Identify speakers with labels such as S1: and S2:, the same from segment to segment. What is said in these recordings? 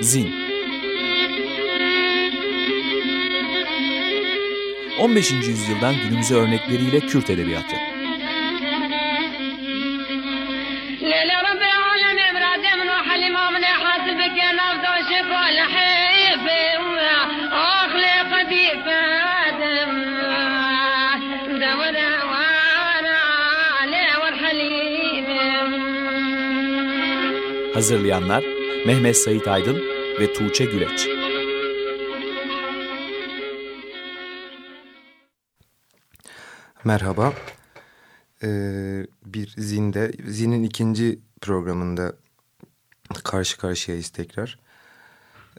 S1: Zin 15. yüzyıldan günümüze örnekleriyle Kürt Edebiyatı Hazırlayanlar Mehmet Sait Aydın ve Tuğçe Güleç.
S2: Merhaba. Ee, bir Zin'de, Zin'in ikinci programında karşı karşıyayız tekrar.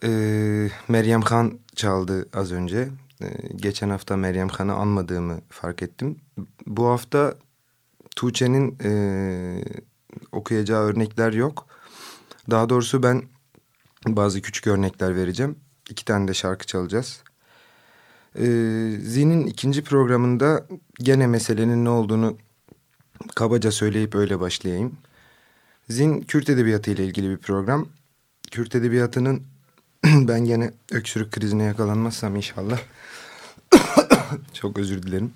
S2: Ee, Meryem Khan çaldı az önce. Ee, geçen hafta Meryem Khan'ı anmadığımı fark ettim. Bu hafta Tuğçe'nin e, okuyacağı örnekler yok. Daha doğrusu ben bazı küçük örnekler vereceğim. İki tane de şarkı çalacağız. Ee, Zin'in ikinci programında gene meselenin ne olduğunu kabaca söyleyip öyle başlayayım. Zin Kürt Edebiyatı ile ilgili bir program. Kürt Edebiyatı'nın ben gene öksürük krizine yakalanmazsam inşallah. Çok özür dilerim.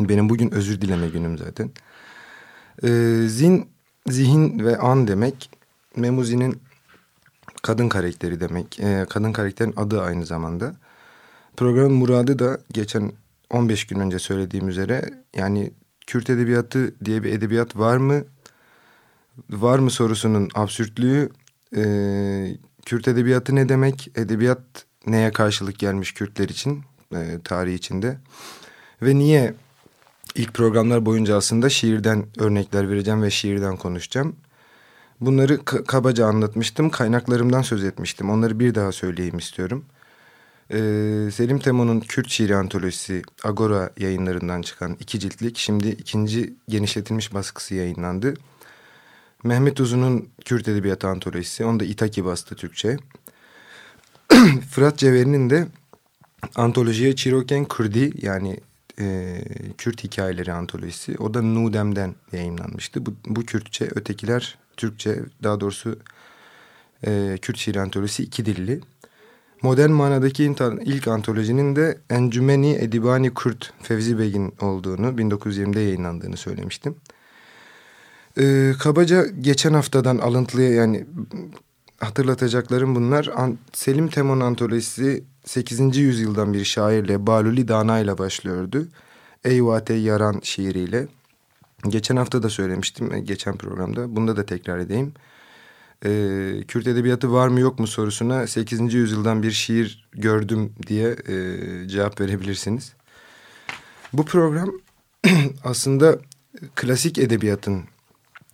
S2: Benim bugün özür dileme günüm zaten. Ee, zin, zihin ve an demek. Memuzi'nin kadın karakteri demek. Ee, kadın karakterin adı aynı zamanda. Programın muradı da geçen 15 gün önce söylediğim üzere yani Kürt edebiyatı diye bir edebiyat var mı? Var mı sorusunun absürtlüğü. E, Kürt edebiyatı ne demek? Edebiyat neye karşılık gelmiş Kürtler için e, tarih içinde? Ve niye ilk programlar boyunca aslında şiirden örnekler vereceğim ve şiirden konuşacağım. Bunları kabaca anlatmıştım, kaynaklarımdan söz etmiştim. Onları bir daha söyleyeyim istiyorum. Ee, Selim Temo'nun Kürt şiiri antolojisi Agora yayınlarından çıkan iki ciltlik şimdi ikinci genişletilmiş baskısı yayınlandı. Mehmet Uzun'un Kürt Edebiyatı antolojisi onu da İtaki bastı Türkçe. Fırat Ceveri'nin de antolojiye Çiroken Kürdi yani e, Kürt hikayeleri antolojisi o da Nudem'den yayınlanmıştı. Bu, bu Kürtçe ötekiler Türkçe daha doğrusu e, Kürt şiiri antolojisi iki dilli. Modern manadaki ilk antolojinin de Encümeni Edibani Kürt Fevzi Begin olduğunu 1920'de yayınlandığını söylemiştim. Ee, kabaca geçen haftadan alıntılı yani hatırlatacaklarım bunlar. Selim Temon antolojisi 8. yüzyıldan bir şairle Baluli Dana ile başlıyordu. Eyvate Yaran şiiriyle. Geçen hafta da söylemiştim e, geçen programda. Bunda da tekrar edeyim e, Kürt edebiyatı var mı yok mu sorusuna 8. yüzyıldan bir şiir gördüm diye e, cevap verebilirsiniz. Bu program aslında klasik edebiyatın,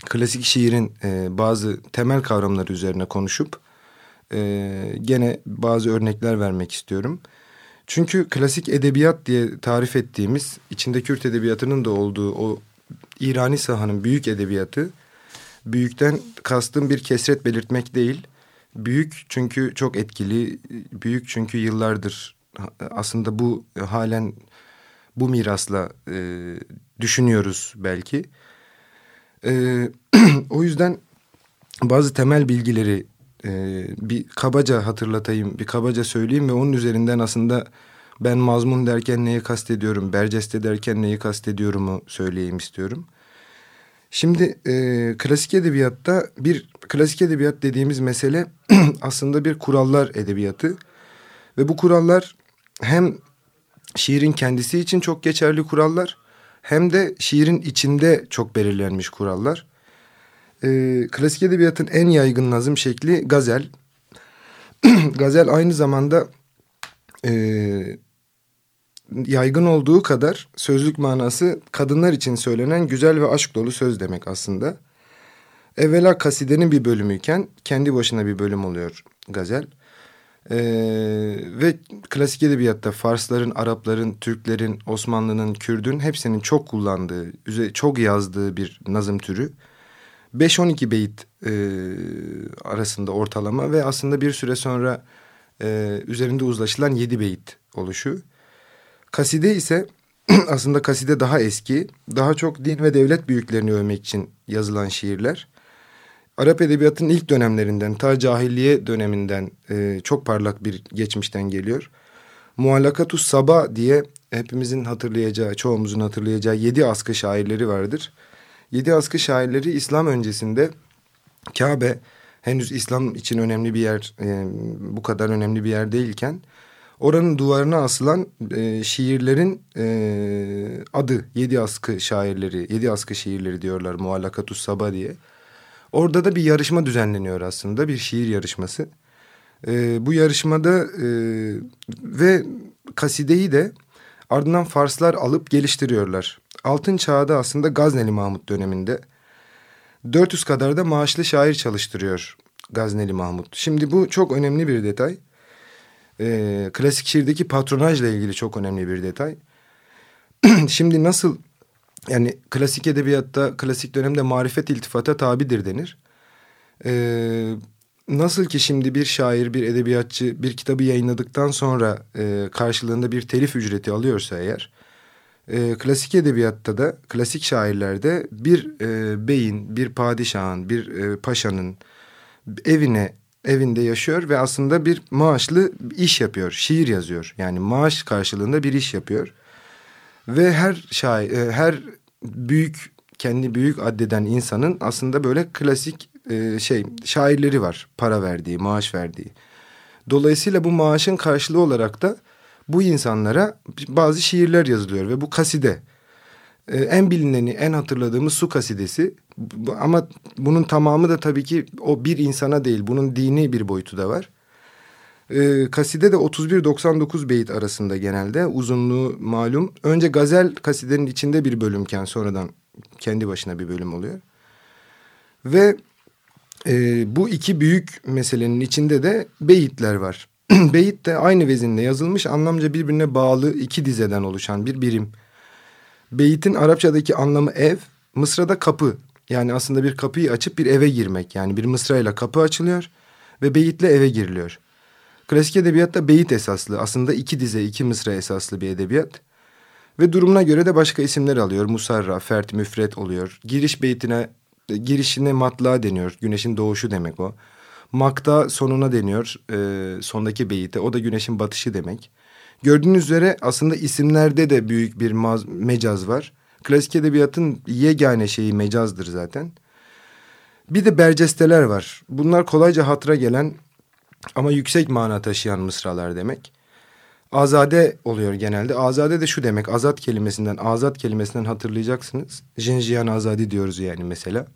S2: klasik şiirin e, bazı temel kavramları üzerine konuşup e, gene bazı örnekler vermek istiyorum. Çünkü klasik edebiyat diye tarif ettiğimiz içinde Kürt edebiyatının da olduğu o İrani sahanın büyük edebiyatı Büyükten kastım bir kesret belirtmek değil. Büyük çünkü çok etkili. Büyük çünkü yıllardır aslında bu halen bu mirasla e, düşünüyoruz belki. E, o yüzden bazı temel bilgileri e, bir kabaca hatırlatayım, bir kabaca söyleyeyim ve onun üzerinden aslında ben mazmun derken neyi kastediyorum, berceste derken neyi kastediyorumu söyleyeyim istiyorum. Şimdi e, klasik edebiyatta bir klasik edebiyat dediğimiz mesele aslında bir kurallar edebiyatı. Ve bu kurallar hem şiirin kendisi için çok geçerli kurallar hem de şiirin içinde çok belirlenmiş kurallar. E, klasik edebiyatın en yaygın nazım şekli gazel. gazel aynı zamanda e, yaygın olduğu kadar sözlük manası kadınlar için söylenen güzel ve aşk dolu söz demek aslında. Evvela kasidenin bir bölümüyken kendi başına bir bölüm oluyor gazel. Ee, ve klasik edebiyatta Farsların, Arapların, Türklerin, Osmanlı'nın, Kürdün hepsinin çok kullandığı, çok yazdığı bir nazım türü. 5-12 beyit e, arasında ortalama ve aslında bir süre sonra e, üzerinde uzlaşılan 7 beyit oluşu. Kaside ise aslında kaside daha eski, daha çok din ve devlet büyüklerini övmek için yazılan şiirler. Arap edebiyatının ilk dönemlerinden, ta cahilliye döneminden e, çok parlak bir geçmişten geliyor. Muallakatus Saba diye hepimizin hatırlayacağı, çoğumuzun hatırlayacağı yedi askı şairleri vardır. Yedi askı şairleri İslam öncesinde Kabe henüz İslam için önemli bir yer, e, bu kadar önemli bir yer değilken... Oranın duvarına asılan e, şiirlerin e, adı yedi askı şairleri, yedi askı şiirleri diyorlar Muallakatus Saba diye. Orada da bir yarışma düzenleniyor aslında bir şiir yarışması. E, bu yarışmada e, ve kasideyi de ardından Farslar alıp geliştiriyorlar. Altın çağda aslında Gazneli Mahmut döneminde 400 kadar da maaşlı şair çalıştırıyor Gazneli Mahmut. Şimdi bu çok önemli bir detay e, klasik şiirdeki patronajla ilgili çok önemli bir detay. Şimdi nasıl yani klasik edebiyatta klasik dönemde marifet iltifata tabidir denir. Ee, nasıl ki şimdi bir şair, bir edebiyatçı bir kitabı yayınladıktan sonra e, karşılığında bir telif ücreti alıyorsa eğer... E, klasik edebiyatta da, klasik şairlerde bir e, beyin, bir padişahın, bir e, paşanın evine evinde yaşıyor ve aslında bir maaşlı iş yapıyor. Şiir yazıyor. Yani maaş karşılığında bir iş yapıyor. Ve her şair, e, her büyük kendi büyük addeden insanın aslında böyle klasik e, şey şairleri var. Para verdiği, maaş verdiği. Dolayısıyla bu maaşın karşılığı olarak da bu insanlara bazı şiirler yazılıyor ve bu kaside. Ee, en bilineni, en hatırladığımız su kasidesi. Ama bunun tamamı da tabii ki o bir insana değil. Bunun dini bir boyutu da var. Ee, kaside de 31-99 beyit arasında genelde. Uzunluğu malum. Önce gazel kasidenin içinde bir bölümken sonradan kendi başına bir bölüm oluyor. Ve e, bu iki büyük meselenin içinde de beyitler var. Beyit de aynı vezinle yazılmış anlamca birbirine bağlı iki dizeden oluşan bir birim. Beyit'in Arapçadaki anlamı ev, Mısra'da kapı. Yani aslında bir kapıyı açıp bir eve girmek. Yani bir mısrayla kapı açılıyor ve beyitle eve giriliyor. Klasik edebiyatta beyit esaslı. Aslında iki dize, iki mısra esaslı bir edebiyat. Ve durumuna göre de başka isimler alıyor. Musarra, fert, müfret oluyor. Giriş beytine, girişine matla deniyor. Güneşin doğuşu demek o. Makta sonuna deniyor. E, sondaki beyite. O da güneşin batışı demek. Gördüğünüz üzere aslında isimlerde de büyük bir mecaz var. Klasik edebiyatın yegane şeyi mecazdır zaten. Bir de bercesteler var. Bunlar kolayca hatıra gelen ama yüksek mana taşıyan mısralar demek. Azade oluyor genelde. Azade de şu demek. Azat kelimesinden, azat kelimesinden hatırlayacaksınız. Jinjiyan azadi diyoruz yani mesela.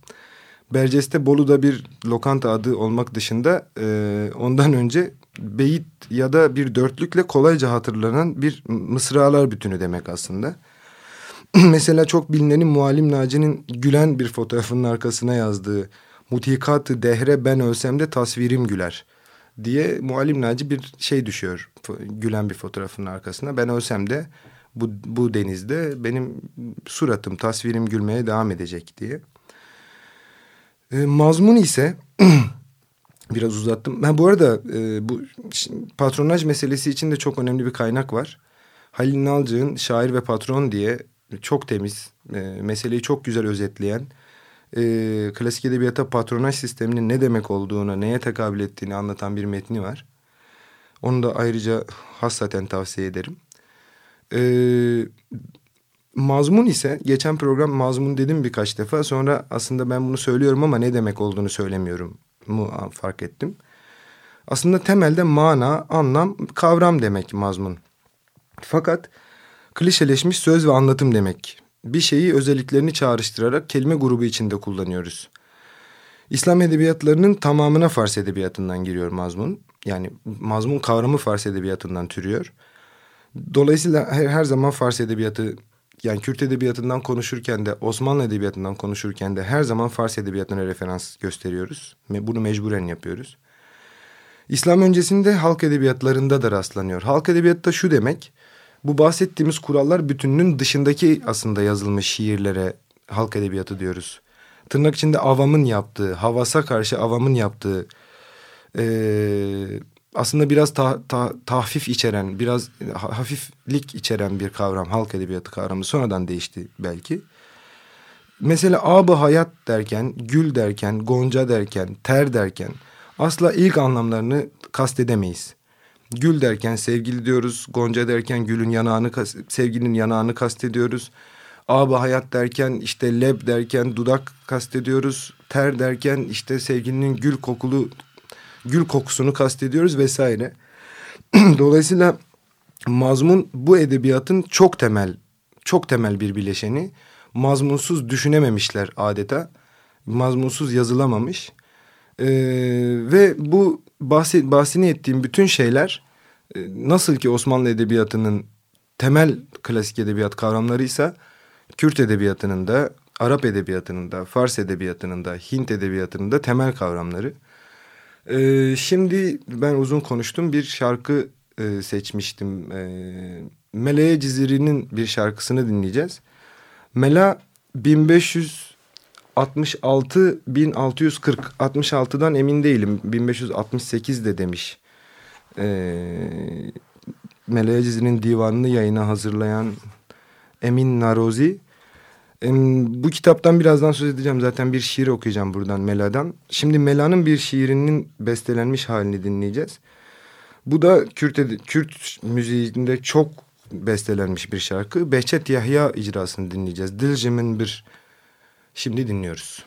S2: Berceste Bolu'da bir lokanta adı olmak dışında e, ondan önce beyit ya da bir dörtlükle kolayca hatırlanan bir mısralar bütünü demek aslında. Mesela çok bilinenin Muallim Naci'nin gülen bir fotoğrafının arkasına yazdığı Mutikatı dehre ben ölsem de tasvirim güler diye Muallim Naci bir şey düşüyor gülen bir fotoğrafının arkasına. Ben ölsem de bu, bu denizde benim suratım tasvirim gülmeye devam edecek diye. E, mazmun ise Biraz uzattım. Ben bu arada e, bu patronaj meselesi için de çok önemli bir kaynak var. Halil Nalcık'ın Şair ve Patron diye çok temiz, e, meseleyi çok güzel özetleyen... E, klasik edebiyata patronaj sisteminin ne demek olduğunu, neye tekabül ettiğini anlatan bir metni var. Onu da ayrıca hassaten tavsiye ederim. E, mazmun ise, geçen program mazmun dedim birkaç defa. Sonra aslında ben bunu söylüyorum ama ne demek olduğunu söylemiyorum mu fark ettim. Aslında temelde mana, anlam, kavram demek mazmun. Fakat klişeleşmiş söz ve anlatım demek. Bir şeyi özelliklerini çağrıştırarak kelime grubu içinde kullanıyoruz. İslam edebiyatlarının tamamına Fars edebiyatından giriyor mazmun. Yani mazmun kavramı Fars edebiyatından türüyor. Dolayısıyla her, her zaman Fars edebiyatı yani Kürt edebiyatından konuşurken de Osmanlı edebiyatından konuşurken de her zaman Fars edebiyatına referans gösteriyoruz. Bunu mecburen yapıyoruz. İslam öncesinde halk edebiyatlarında da rastlanıyor. Halk edebiyatta şu demek, bu bahsettiğimiz kurallar bütününün dışındaki aslında yazılmış şiirlere halk edebiyatı diyoruz. Tırnak içinde avamın yaptığı, havasa karşı avamın yaptığı e, aslında biraz ta, ta, tahfif içeren, biraz hafiflik içeren bir kavram. Halk edebiyatı kavramı sonradan değişti belki. mesela abı hayat derken, gül derken, gonca derken, ter derken asla ilk anlamlarını kastedemeyiz. Gül derken sevgili diyoruz, gonca derken gülün yanağını, sevgilinin yanağını kastediyoruz. Abı hayat derken işte leb derken dudak kastediyoruz. Ter derken işte sevgilinin gül kokulu gül kokusunu kastediyoruz vesaire. Dolayısıyla mazmun bu edebiyatın çok temel çok temel bir bileşeni. Mazmunsuz düşünememişler adeta. Mazmunsuz yazılamamış. Ee, ve bu bahsi, bahsini ettiğim bütün şeyler e, nasıl ki Osmanlı edebiyatının temel klasik edebiyat kavramlarıysa Kürt edebiyatının da Arap edebiyatının da Fars edebiyatının da Hint edebiyatının da temel kavramları. Ee, şimdi ben uzun konuştum bir şarkı e, seçmiştim. E, Meleğe Ciziri'nin bir şarkısını dinleyeceğiz. Mela 1566 1640 66'dan emin değilim 1568 de demiş. Ee, Meleğe Ciziri'nin divanını yayına hazırlayan Emin Narozi. Bu kitaptan birazdan söz edeceğim. Zaten bir şiir okuyacağım buradan Mela'dan. Şimdi Mela'nın bir şiirinin bestelenmiş halini dinleyeceğiz. Bu da Kürt, Kürt müziğinde çok bestelenmiş bir şarkı. Behçet Yahya icrasını dinleyeceğiz. Dilcim'in bir... Şimdi dinliyoruz.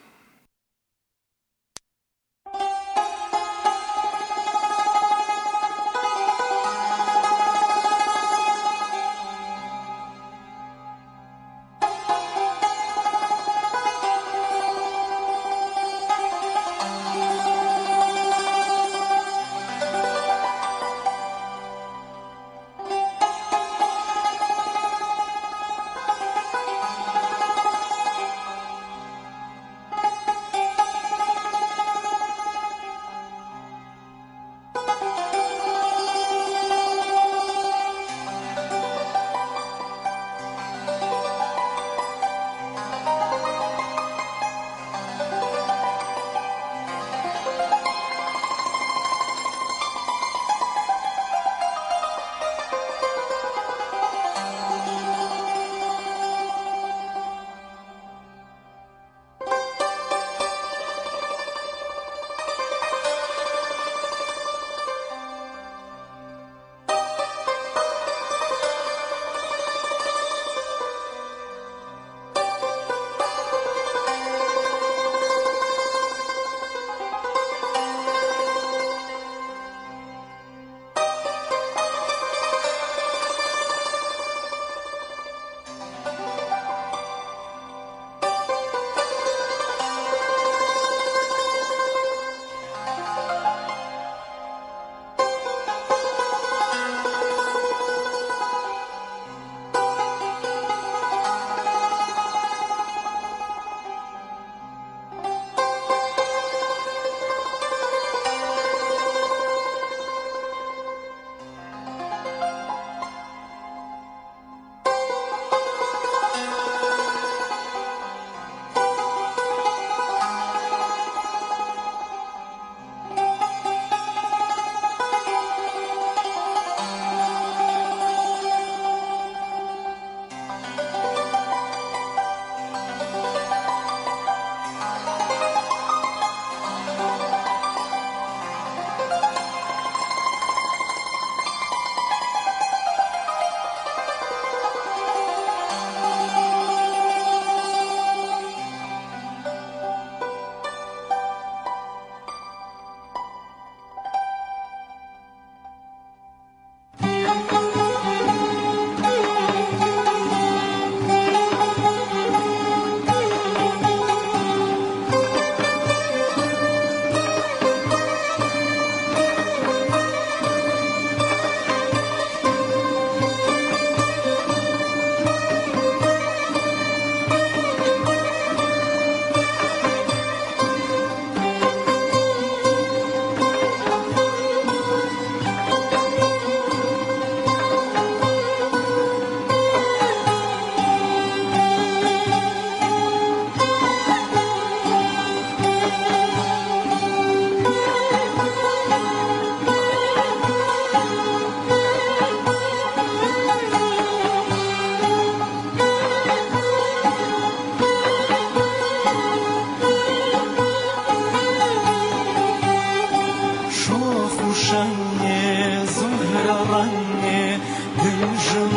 S2: usual.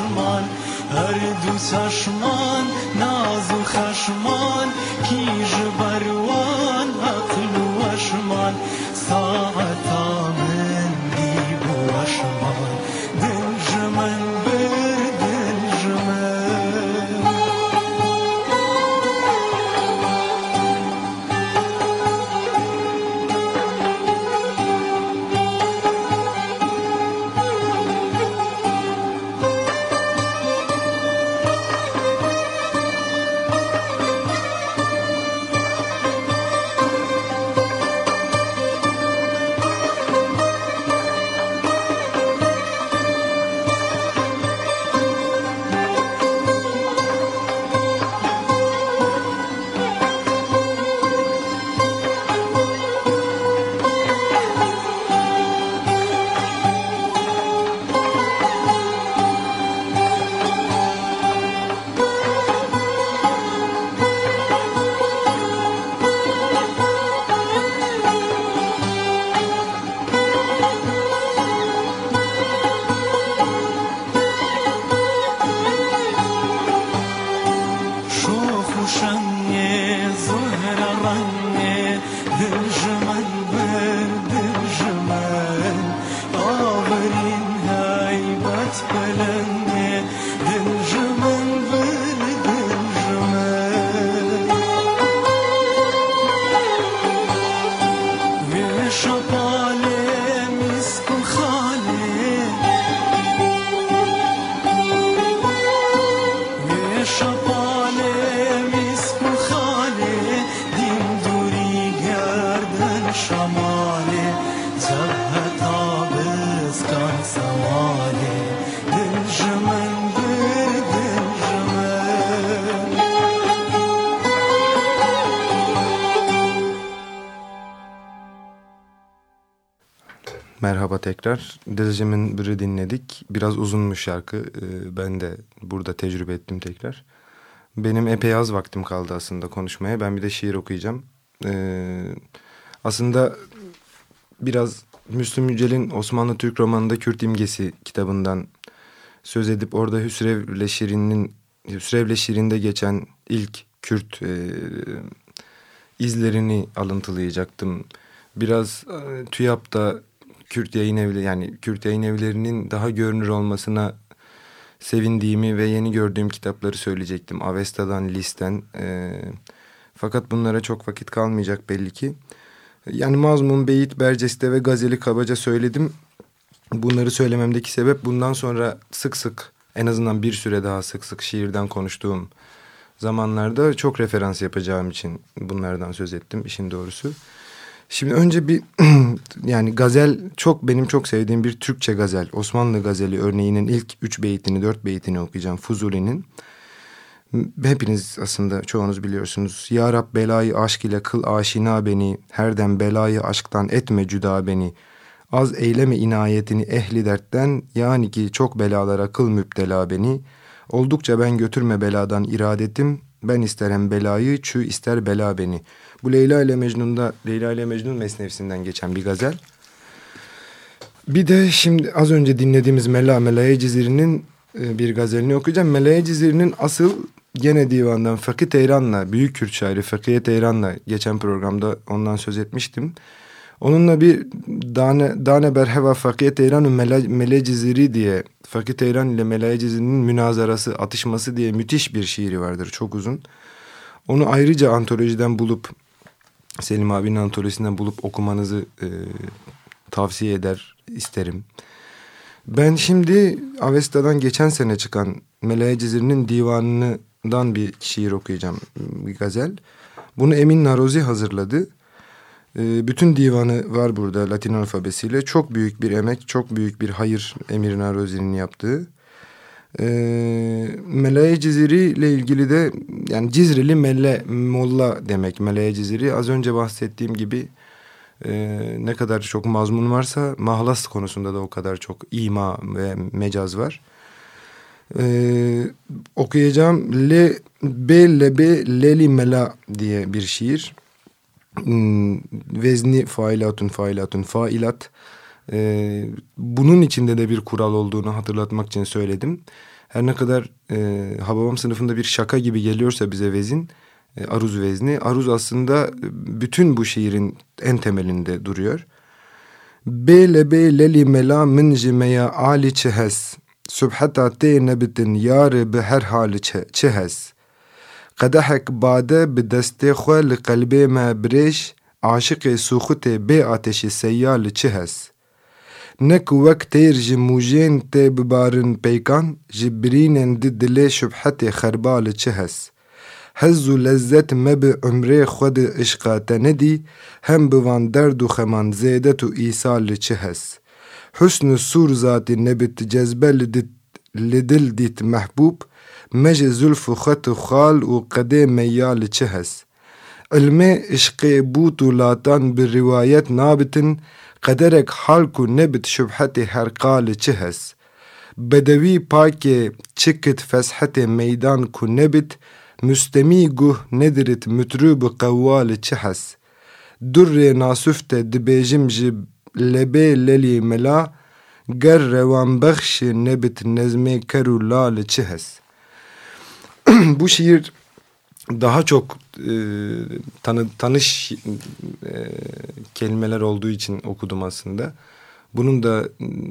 S3: خشمان هر دو چشمان ناز و خشمان کیژ
S2: tekrar. Dilcimin Biri dinledik. Biraz uzunmuş şarkı. Ee, Ben de burada tecrübe ettim tekrar. Benim epey az vaktim kaldı aslında konuşmaya. Ben bir de şiir okuyacağım. Ee, Aslında biraz Müslüm Yücel'in Osmanlı Türk romanında Kürt imgesi kitabından söz edip orada Hüsrevle Şirin'in Hüsrevle Şirin'de geçen ilk Kürt e, izlerini alıntılayacaktım. Biraz e, TÜYAP'ta Kürt yayın evleri yani Kürt yayın evlerinin daha görünür olmasına sevindiğimi ve yeni gördüğüm kitapları söyleyecektim. Avesta'dan, Lis'ten. E, fakat bunlara çok vakit kalmayacak belli ki. Yani Mazmun, Beyit, Berceste ve Gazeli kabaca söyledim. Bunları söylememdeki sebep bundan sonra sık sık en azından bir süre daha sık sık şiirden konuştuğum zamanlarda çok referans yapacağım için bunlardan söz ettim işin doğrusu. Şimdi önce bir yani gazel çok benim çok sevdiğim bir Türkçe gazel. Osmanlı gazeli örneğinin ilk üç beytini dört beytini okuyacağım Fuzuli'nin. Hepiniz aslında çoğunuz biliyorsunuz. Ya Rab belayı aşk ile kıl aşina beni. Herden belayı aşktan etme cüda beni. Az eyleme inayetini ehli dertten. Yani ki çok belalara kıl müptela beni. Oldukça ben götürme beladan iradetim. Ben isterim belayı çü ister bela beni. Bu Leyla ile Mecnun'da Leyla ile Mecnun mesnevsinden geçen bir gazel. Bir de şimdi az önce dinlediğimiz Mela Melaya Ciziri'nin e, bir gazelini okuyacağım. Melaya Ciziri'nin asıl gene divandan Fakih Teyran'la, büyük Kürt şairi Fakih Teyran'la geçen programda ondan söz etmiştim. Onunla bir Dane, Dane Berheva Fakih Teyran'ın Mele, Mele Ciziri diye Fakih Teyran ile Melaya Ciziri'nin münazarası, atışması diye müthiş bir şiiri vardır. Çok uzun. Onu ayrıca antolojiden bulup Selim abinin antolojisinden bulup okumanızı e, tavsiye eder isterim. Ben şimdi Avesta'dan geçen sene çıkan Melaya Ciziri'nin divanından bir şiir okuyacağım. Bir gazel. Bunu Emin Narozi hazırladı. E, bütün divanı var burada Latin alfabesiyle. Çok büyük bir emek, çok büyük bir hayır Emir Narozi'nin yaptığı. E, Melaya Ciziri ile ilgili de yani Cizrili Melle Molla demek Melaya Ciziri. Az önce bahsettiğim gibi e, ne kadar çok mazmun varsa mahlas konusunda da o kadar çok ima ve mecaz var. E, okuyacağım Le Be Lebe Leli Mela diye bir şiir. Hmm, Vezni failatun failatun failat. Ee, bunun içinde de bir kural olduğunu hatırlatmak için söyledim. Her ne kadar e, Hababam sınıfında bir şaka gibi geliyorsa bize vezin, e, aruz vezni. Aruz aslında e, bütün bu şiirin en temelinde duruyor. Bele beleli mela min jimeya ali çehes. Subhata te nebitin yare be her hali çehes. Kadehek bade bi deste xwe li qalbê me birêj aşiqê suxutê bê ateşî seyya li çi hes. Ne ku wek têr ji mûjên tê bibarin peykan ji birînên di dilê şubhetê xerba li çi hes. Hez û lezzet me bi umrê xwe di işqa te nedî hem bi van derd û xeman zêdet û îsa li çi hes. Husn û sûr zatî nebit cezbe li dil dît mehbûb mece zülfü xetü xal û qedê meyyalê çi hez. Ilmê işqê bût û latan bi rivayet nabitin, qederek halk û nebit şübhetê herqalê çi hez. Bedewî pakê çikit feshetê meydan ku nebit, müstemî guh nedirit mütrûb qewwalê çi hez. Durrê nasuf te dibêjim ji lebê lelê mela, ger revanbexşê nebit nezmê kerû lalê çi hez. bu şiir daha çok e, tanı, tanış e, kelimeler olduğu için okudum aslında. Bunun da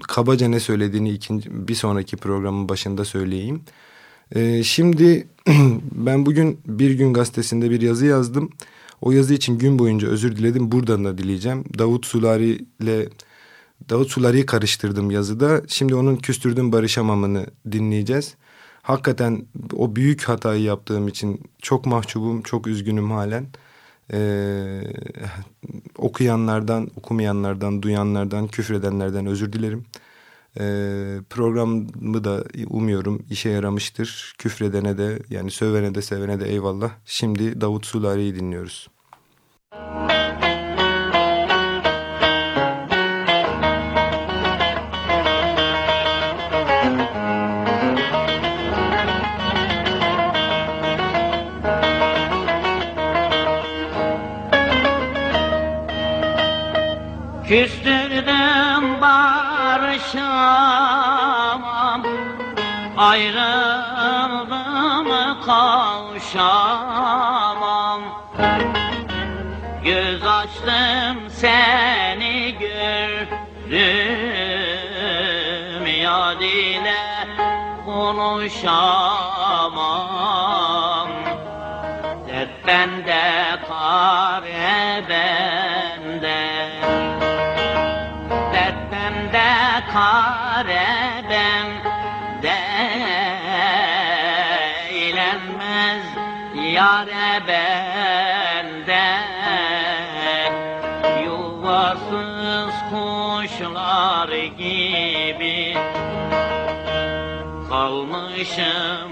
S2: kabaca ne söylediğini ikinci, bir sonraki programın başında söyleyeyim. E, şimdi ben bugün Bir Gün Gazetesi'nde bir yazı yazdım. O yazı için gün boyunca özür diledim. Buradan da dileyeceğim. Davut Sulari ile Davut Sulari'yi karıştırdım yazıda. Şimdi onun küstürdüğüm barışamamını dinleyeceğiz. Hakikaten o büyük hatayı yaptığım için çok mahcubum, çok üzgünüm halen. Ee, okuyanlardan, okumayanlardan, duyanlardan, küfredenlerden özür dilerim. Ee, programı da umuyorum işe yaramıştır. Küfredene de yani sövene de sevene de eyvallah. Şimdi Davut Sulari'yi dinliyoruz.
S4: Küstürdüm barışamam Ayrıldım kavuşamam Göz açtım seni gördüm Yad ile konuşamam. Dert bende kare bende kare bende eğlenmez yare bende Yuvasız kuşlar gibi Kalmışım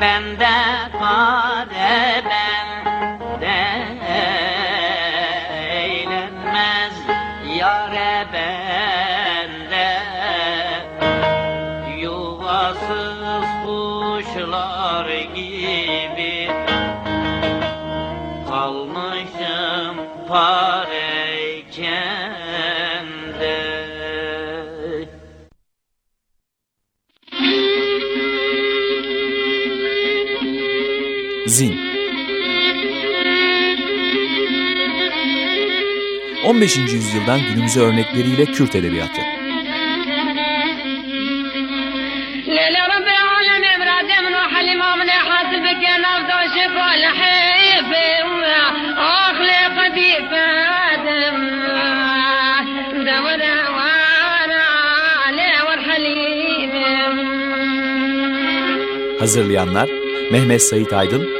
S4: bende kare
S1: Zin 15. yüzyıldan günümüze örnekleriyle Kürt edebiyatı.
S5: Hazırlayanlar Mehmet Sait Aydın